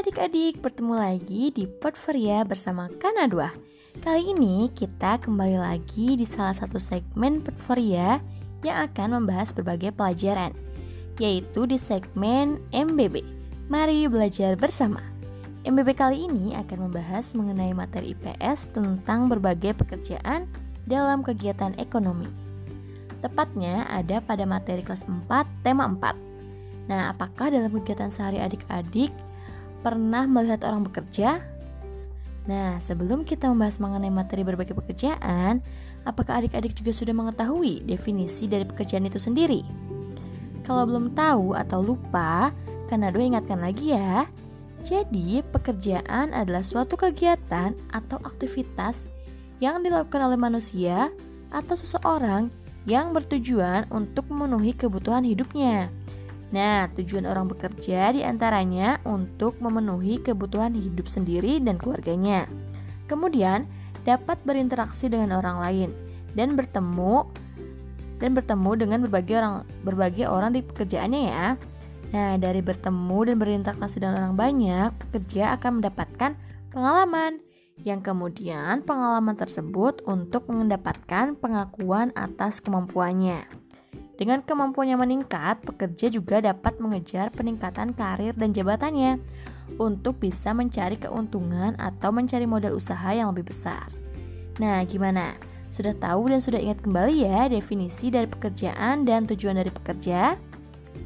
adik-adik, bertemu lagi di Portfolio bersama Kana 2 Kali ini kita kembali lagi di salah satu segmen Portfolio yang akan membahas berbagai pelajaran Yaitu di segmen MBB Mari belajar bersama. MBB kali ini akan membahas mengenai materi IPS tentang berbagai pekerjaan dalam kegiatan ekonomi. Tepatnya ada pada materi kelas 4, tema 4 Nah, apakah dalam kegiatan sehari adik-adik pernah melihat orang bekerja? Nah, sebelum kita membahas mengenai materi berbagai pekerjaan, apakah adik-adik juga sudah mengetahui definisi dari pekerjaan itu sendiri? Kalau belum tahu atau lupa, Kanado ingatkan lagi ya. Jadi, pekerjaan adalah suatu kegiatan atau aktivitas yang dilakukan oleh manusia atau seseorang yang bertujuan untuk memenuhi kebutuhan hidupnya. Nah, tujuan orang bekerja di antaranya untuk memenuhi kebutuhan hidup sendiri dan keluarganya. Kemudian, dapat berinteraksi dengan orang lain dan bertemu dan bertemu dengan berbagai orang berbagai orang di pekerjaannya ya. Nah, dari bertemu dan berinteraksi dengan orang banyak, pekerja akan mendapatkan pengalaman yang kemudian pengalaman tersebut untuk mendapatkan pengakuan atas kemampuannya. Dengan kemampuannya meningkat, pekerja juga dapat mengejar peningkatan karir dan jabatannya untuk bisa mencari keuntungan atau mencari modal usaha yang lebih besar. Nah, gimana? Sudah tahu dan sudah ingat kembali ya definisi dari pekerjaan dan tujuan dari pekerja?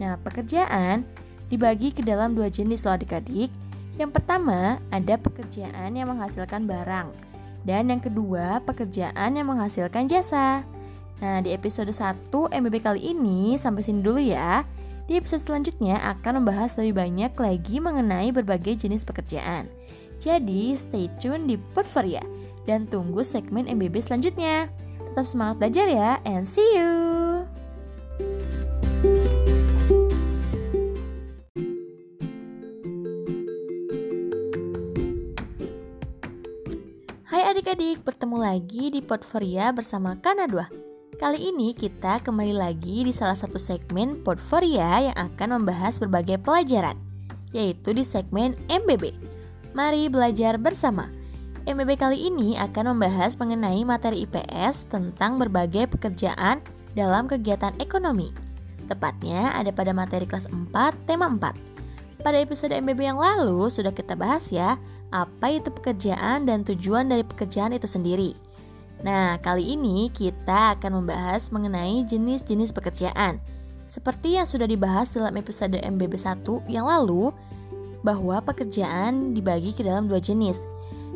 Nah, pekerjaan dibagi ke dalam dua jenis loh adik-adik. Yang pertama, ada pekerjaan yang menghasilkan barang. Dan yang kedua, pekerjaan yang menghasilkan jasa. Nah, di episode 1 MBB kali ini sampai sini dulu ya. Di episode selanjutnya akan membahas lebih banyak lagi mengenai berbagai jenis pekerjaan. Jadi, stay tune di Portfolio dan tunggu segmen MBB selanjutnya. Tetap semangat belajar ya, and see you! Hai adik-adik, bertemu lagi di Portfolio bersama Kana 2. Kali ini kita kembali lagi di salah satu segmen Portfolio yang akan membahas berbagai pelajaran, yaitu di segmen MBB. Mari belajar bersama. MBB kali ini akan membahas mengenai materi IPS tentang berbagai pekerjaan dalam kegiatan ekonomi. Tepatnya ada pada materi kelas 4, tema 4. Pada episode MBB yang lalu sudah kita bahas ya, apa itu pekerjaan dan tujuan dari pekerjaan itu sendiri. Nah, kali ini kita akan membahas mengenai jenis-jenis pekerjaan. Seperti yang sudah dibahas dalam episode MBB 1 yang lalu, bahwa pekerjaan dibagi ke dalam dua jenis.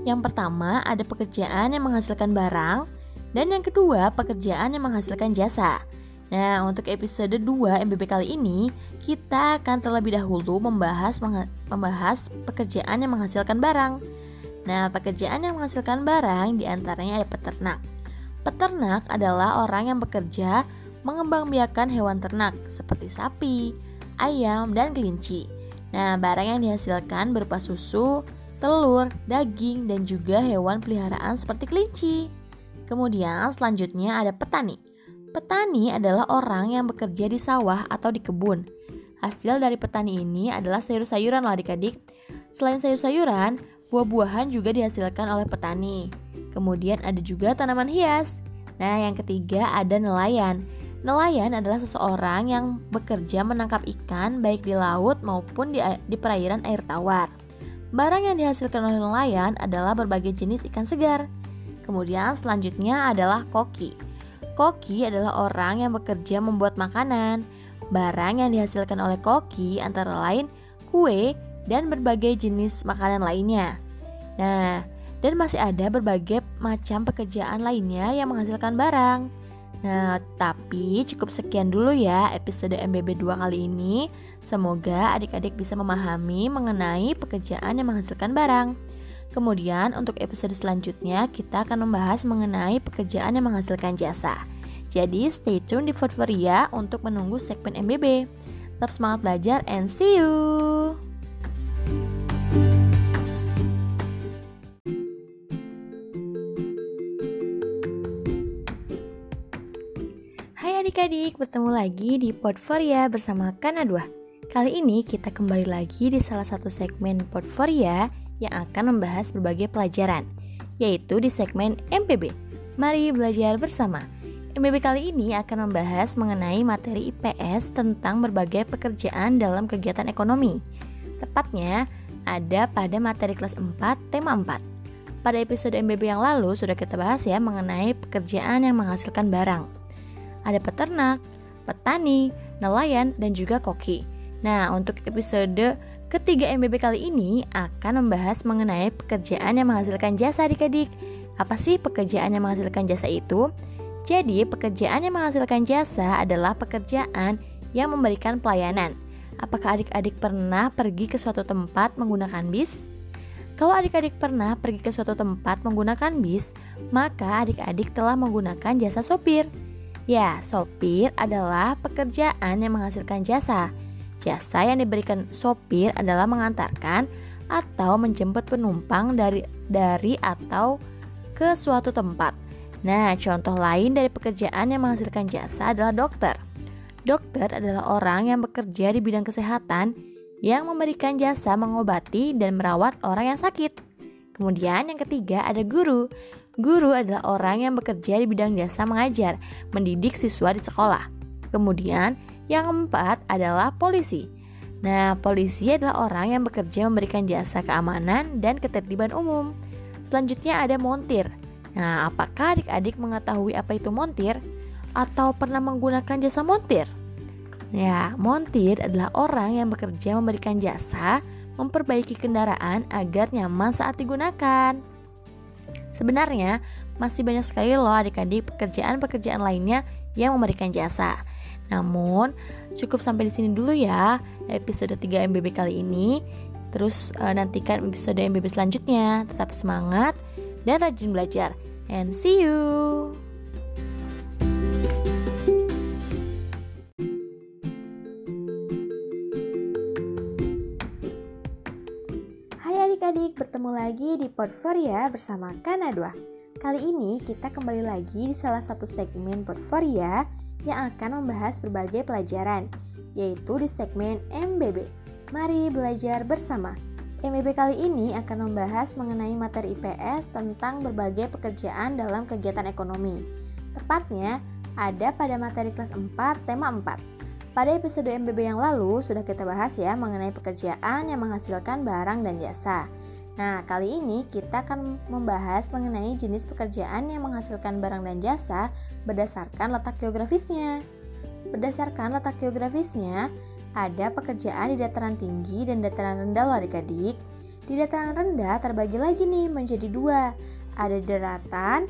Yang pertama ada pekerjaan yang menghasilkan barang, dan yang kedua pekerjaan yang menghasilkan jasa. Nah, untuk episode 2 MBB kali ini, kita akan terlebih dahulu membahas membahas pekerjaan yang menghasilkan barang. Nah, pekerjaan yang menghasilkan barang di antaranya ada peternak. Peternak adalah orang yang bekerja mengembangbiakan hewan ternak seperti sapi, ayam, dan kelinci. Nah, barang yang dihasilkan berupa susu, telur, daging, dan juga hewan peliharaan seperti kelinci. Kemudian selanjutnya ada petani. Petani adalah orang yang bekerja di sawah atau di kebun. Hasil dari petani ini adalah sayur-sayuran loh adik-adik. Selain sayur-sayuran, Buah-buahan juga dihasilkan oleh petani. Kemudian ada juga tanaman hias. Nah, yang ketiga ada nelayan. Nelayan adalah seseorang yang bekerja menangkap ikan baik di laut maupun di, di perairan air tawar. Barang yang dihasilkan oleh nelayan adalah berbagai jenis ikan segar. Kemudian selanjutnya adalah koki. Koki adalah orang yang bekerja membuat makanan. Barang yang dihasilkan oleh koki antara lain kue, dan berbagai jenis makanan lainnya. Nah, dan masih ada berbagai macam pekerjaan lainnya yang menghasilkan barang. Nah, tapi cukup sekian dulu ya episode MBB 2 kali ini. Semoga adik-adik bisa memahami mengenai pekerjaan yang menghasilkan barang. Kemudian untuk episode selanjutnya kita akan membahas mengenai pekerjaan yang menghasilkan jasa. Jadi stay tune di Portfolio untuk menunggu segmen MBB. Tetap semangat belajar and see you! Adik-adik, bertemu lagi di Portfolio bersama Kana 2 Kali ini kita kembali lagi di salah satu segmen Portfolio yang akan membahas berbagai pelajaran, yaitu di segmen MPB. Mari belajar bersama. MPB kali ini akan membahas mengenai materi IPS tentang berbagai pekerjaan dalam kegiatan ekonomi. Tepatnya ada pada materi kelas 4 tema 4. Pada episode MBB yang lalu sudah kita bahas ya mengenai pekerjaan yang menghasilkan barang. Ada peternak, petani, nelayan, dan juga koki. Nah, untuk episode ketiga MBB kali ini akan membahas mengenai pekerjaan yang menghasilkan jasa adik-adik. Apa sih pekerjaan yang menghasilkan jasa itu? Jadi, pekerjaan yang menghasilkan jasa adalah pekerjaan yang memberikan pelayanan. Apakah adik-adik pernah pergi ke suatu tempat menggunakan bis? Kalau adik-adik pernah pergi ke suatu tempat menggunakan bis, maka adik-adik telah menggunakan jasa sopir. Ya, sopir adalah pekerjaan yang menghasilkan jasa. Jasa yang diberikan sopir adalah mengantarkan atau menjemput penumpang dari dari atau ke suatu tempat. Nah, contoh lain dari pekerjaan yang menghasilkan jasa adalah dokter. Dokter adalah orang yang bekerja di bidang kesehatan yang memberikan jasa mengobati dan merawat orang yang sakit. Kemudian yang ketiga ada guru. Guru adalah orang yang bekerja di bidang jasa mengajar, mendidik siswa di sekolah. Kemudian yang keempat adalah polisi. Nah, polisi adalah orang yang bekerja memberikan jasa keamanan dan ketertiban umum. Selanjutnya ada montir. Nah, apakah adik-adik mengetahui apa itu montir? Atau pernah menggunakan jasa montir? Ya, montir adalah orang yang bekerja memberikan jasa memperbaiki kendaraan agar nyaman saat digunakan. Sebenarnya, masih banyak sekali loh adik-adik pekerjaan-pekerjaan lainnya yang memberikan jasa. Namun, cukup sampai di sini dulu ya episode 3 MBB kali ini. Terus uh, nantikan episode MBB selanjutnya. Tetap semangat dan rajin belajar. And see you. Bertemu lagi di Portfolio bersama Kana 2. Kali ini kita kembali lagi di salah satu segmen Portfolio yang akan membahas berbagai pelajaran, yaitu di segmen MBB. Mari belajar bersama. MBB kali ini akan membahas mengenai materi IPS tentang berbagai pekerjaan dalam kegiatan ekonomi. Tepatnya, ada pada materi kelas 4, tema 4. Pada episode MBB yang lalu sudah kita bahas ya mengenai pekerjaan yang menghasilkan barang dan jasa. Nah, kali ini kita akan membahas mengenai jenis pekerjaan yang menghasilkan barang dan jasa berdasarkan letak geografisnya. Berdasarkan letak geografisnya, ada pekerjaan di dataran tinggi dan dataran rendah loh adik-adik. Di dataran rendah terbagi lagi nih menjadi dua, ada daratan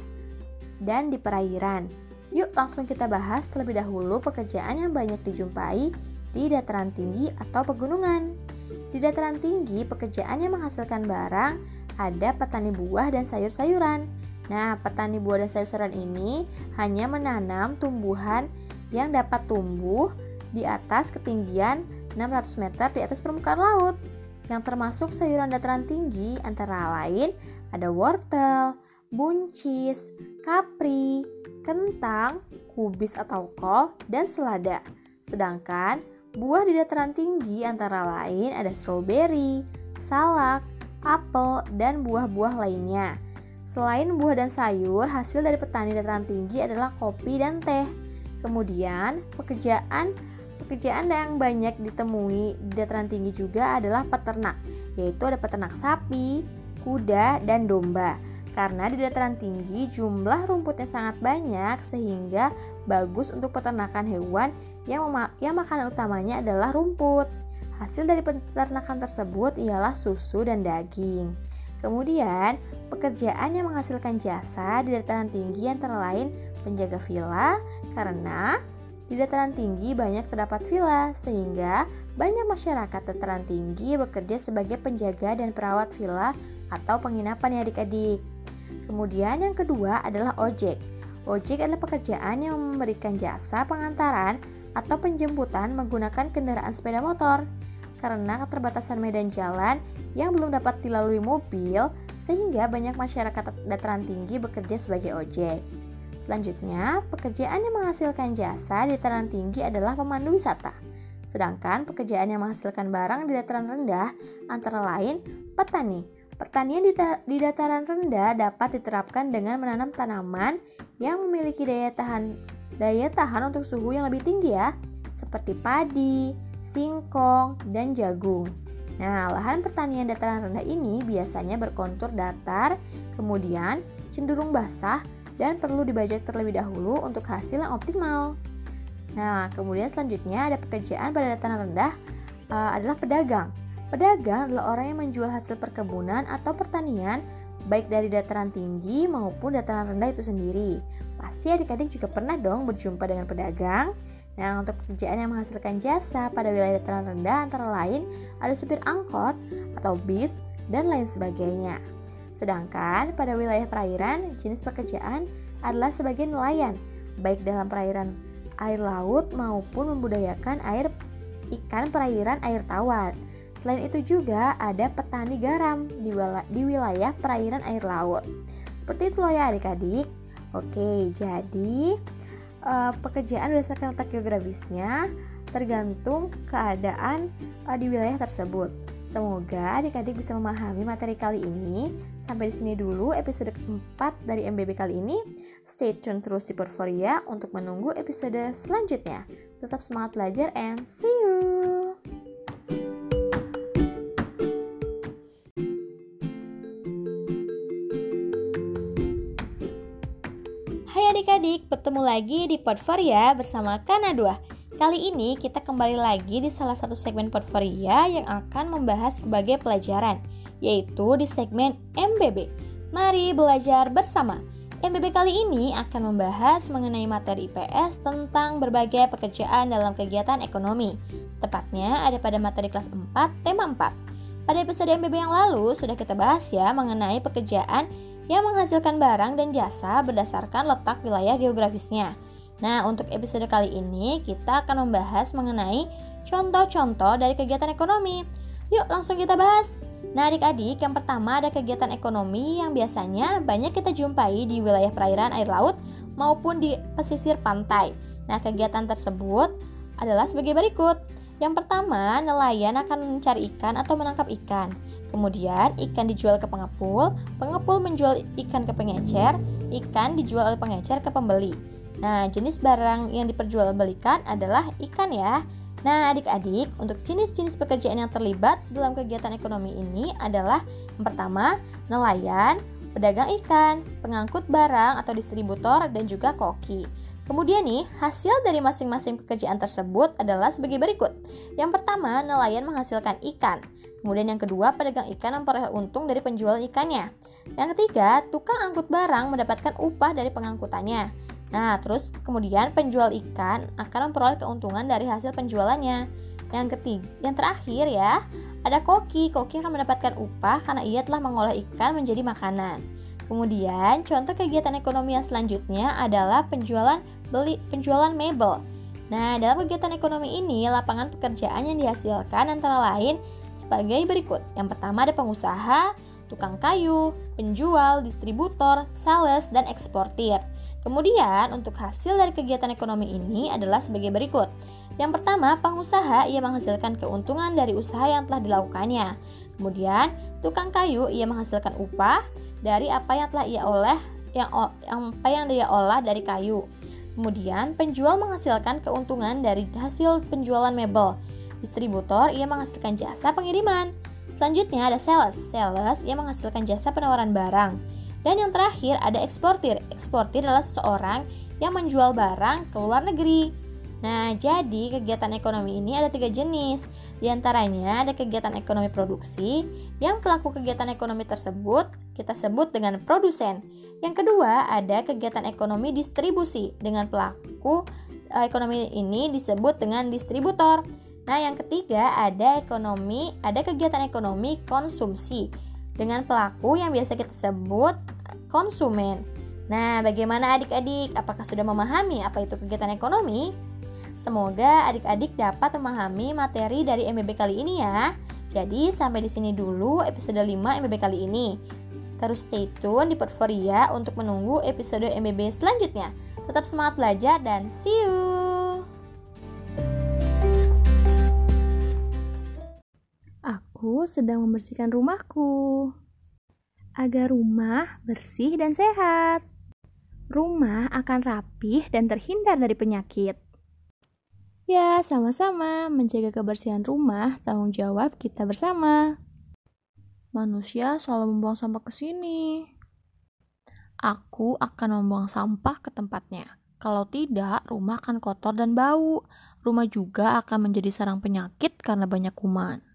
dan di perairan. Yuk langsung kita bahas terlebih dahulu pekerjaan yang banyak dijumpai di dataran tinggi atau pegunungan. Di dataran tinggi, pekerjaan yang menghasilkan barang ada petani buah dan sayur-sayuran. Nah, petani buah dan sayur-sayuran ini hanya menanam tumbuhan yang dapat tumbuh di atas ketinggian 600 meter di atas permukaan laut. Yang termasuk sayuran dataran tinggi antara lain ada wortel, buncis, kapri, kentang, kubis atau kol, dan selada. Sedangkan buah di dataran tinggi antara lain ada stroberi, salak, apel, dan buah-buah lainnya. Selain buah dan sayur, hasil dari petani dataran tinggi adalah kopi dan teh. Kemudian, pekerjaan pekerjaan yang banyak ditemui di dataran tinggi juga adalah peternak, yaitu ada peternak sapi, kuda, dan domba. Karena di dataran tinggi jumlah rumputnya sangat banyak sehingga bagus untuk peternakan hewan yang, yang makanan utamanya adalah rumput. Hasil dari peternakan tersebut ialah susu dan daging. Kemudian, pekerjaan yang menghasilkan jasa di dataran tinggi antara lain penjaga villa karena di dataran tinggi banyak terdapat villa sehingga banyak masyarakat dataran tinggi bekerja sebagai penjaga dan perawat villa atau penginapan ya adik-adik. Kemudian yang kedua adalah ojek. Ojek adalah pekerjaan yang memberikan jasa pengantaran atau penjemputan menggunakan kendaraan sepeda motor karena keterbatasan medan jalan yang belum dapat dilalui mobil, sehingga banyak masyarakat dataran tinggi bekerja sebagai ojek. Selanjutnya, pekerjaan yang menghasilkan jasa di dataran tinggi adalah pemandu wisata. Sedangkan pekerjaan yang menghasilkan barang di dataran rendah antara lain petani. Pertanian di, di dataran rendah dapat diterapkan dengan menanam tanaman yang memiliki daya tahan daya tahan untuk suhu yang lebih tinggi ya, seperti padi, singkong, dan jagung. Nah, lahan pertanian dataran rendah ini biasanya berkontur datar, kemudian cenderung basah dan perlu dibajak terlebih dahulu untuk hasil yang optimal. Nah, kemudian selanjutnya ada pekerjaan pada dataran rendah uh, adalah pedagang. Pedagang adalah orang yang menjual hasil perkebunan atau pertanian baik dari dataran tinggi maupun dataran rendah itu sendiri. Pasti adik-adik juga pernah dong berjumpa dengan pedagang. Nah, untuk pekerjaan yang menghasilkan jasa pada wilayah dataran rendah antara lain ada supir angkot atau bis dan lain sebagainya. Sedangkan pada wilayah perairan, jenis pekerjaan adalah sebagai nelayan, baik dalam perairan air laut maupun membudayakan air ikan perairan air tawar. Selain itu juga ada petani garam di, di wilayah perairan air laut. Seperti itu loh ya adik-adik. Oke, jadi uh, pekerjaan berdasarkan letak geografisnya tergantung keadaan uh, di wilayah tersebut. Semoga adik-adik bisa memahami materi kali ini. Sampai di sini dulu episode keempat dari MBB kali ini. Stay tune terus di Portfolio untuk menunggu episode selanjutnya. Tetap semangat belajar and see you! Hai adik-adik, bertemu lagi di Portfolio bersama Kana 2. Kali ini kita kembali lagi di salah satu segmen portfolio yang akan membahas sebagai pelajaran, yaitu di segmen MBB. Mari belajar bersama. MBB kali ini akan membahas mengenai materi IPS tentang berbagai pekerjaan dalam kegiatan ekonomi. Tepatnya ada pada materi kelas 4, tema 4. Pada episode MBB yang lalu sudah kita bahas ya mengenai pekerjaan yang menghasilkan barang dan jasa berdasarkan letak wilayah geografisnya. Nah, untuk episode kali ini kita akan membahas mengenai contoh-contoh dari kegiatan ekonomi. Yuk, langsung kita bahas. Nah, adik-adik, yang pertama ada kegiatan ekonomi yang biasanya banyak kita jumpai di wilayah perairan air laut maupun di pesisir pantai. Nah, kegiatan tersebut adalah sebagai berikut. Yang pertama, nelayan akan mencari ikan atau menangkap ikan. Kemudian, ikan dijual ke pengepul, pengepul menjual ikan ke pengecer, ikan dijual oleh pengecer ke pembeli. Nah, jenis barang yang diperjualbelikan adalah ikan ya. Nah, adik-adik, untuk jenis-jenis pekerjaan yang terlibat dalam kegiatan ekonomi ini adalah yang pertama, nelayan, pedagang ikan, pengangkut barang atau distributor, dan juga koki. Kemudian nih, hasil dari masing-masing pekerjaan tersebut adalah sebagai berikut. Yang pertama, nelayan menghasilkan ikan. Kemudian yang kedua, pedagang ikan memperoleh untung dari penjualan ikannya. Yang ketiga, tukang angkut barang mendapatkan upah dari pengangkutannya. Nah, terus kemudian penjual ikan akan memperoleh keuntungan dari hasil penjualannya. Yang ketiga, yang terakhir ya, ada koki. Koki akan mendapatkan upah karena ia telah mengolah ikan menjadi makanan. Kemudian, contoh kegiatan ekonomi yang selanjutnya adalah penjualan beli penjualan mebel. Nah, dalam kegiatan ekonomi ini, lapangan pekerjaan yang dihasilkan antara lain sebagai berikut. Yang pertama ada pengusaha, tukang kayu, penjual, distributor, sales, dan eksportir. Kemudian, untuk hasil dari kegiatan ekonomi ini adalah sebagai berikut. Yang pertama, pengusaha ia menghasilkan keuntungan dari usaha yang telah dilakukannya. Kemudian, tukang kayu ia menghasilkan upah dari apa yang telah ia oleh yang, apa yang dia olah dari kayu. Kemudian, penjual menghasilkan keuntungan dari hasil penjualan mebel. Distributor ia menghasilkan jasa pengiriman. Selanjutnya ada sales. Sales ia menghasilkan jasa penawaran barang. Dan yang terakhir ada eksportir. Eksportir adalah seseorang yang menjual barang ke luar negeri. Nah, jadi kegiatan ekonomi ini ada tiga jenis. Di antaranya ada kegiatan ekonomi produksi, yang pelaku kegiatan ekonomi tersebut kita sebut dengan produsen. Yang kedua, ada kegiatan ekonomi distribusi, dengan pelaku eh, ekonomi ini disebut dengan distributor. Nah, yang ketiga ada ekonomi, ada kegiatan ekonomi konsumsi dengan pelaku yang biasa kita sebut konsumen. Nah, bagaimana adik-adik? Apakah sudah memahami apa itu kegiatan ekonomi? Semoga adik-adik dapat memahami materi dari MBB kali ini ya. Jadi, sampai di sini dulu episode 5 MBB kali ini. Terus stay tune di Portfolio untuk menunggu episode MBB selanjutnya. Tetap semangat belajar dan see you! Sedang membersihkan rumahku agar rumah bersih dan sehat. Rumah akan rapih dan terhindar dari penyakit. Ya, sama-sama. Menjaga kebersihan rumah tanggung jawab kita bersama. Manusia selalu membuang sampah ke sini. Aku akan membuang sampah ke tempatnya. Kalau tidak, rumah akan kotor dan bau. Rumah juga akan menjadi sarang penyakit karena banyak kuman.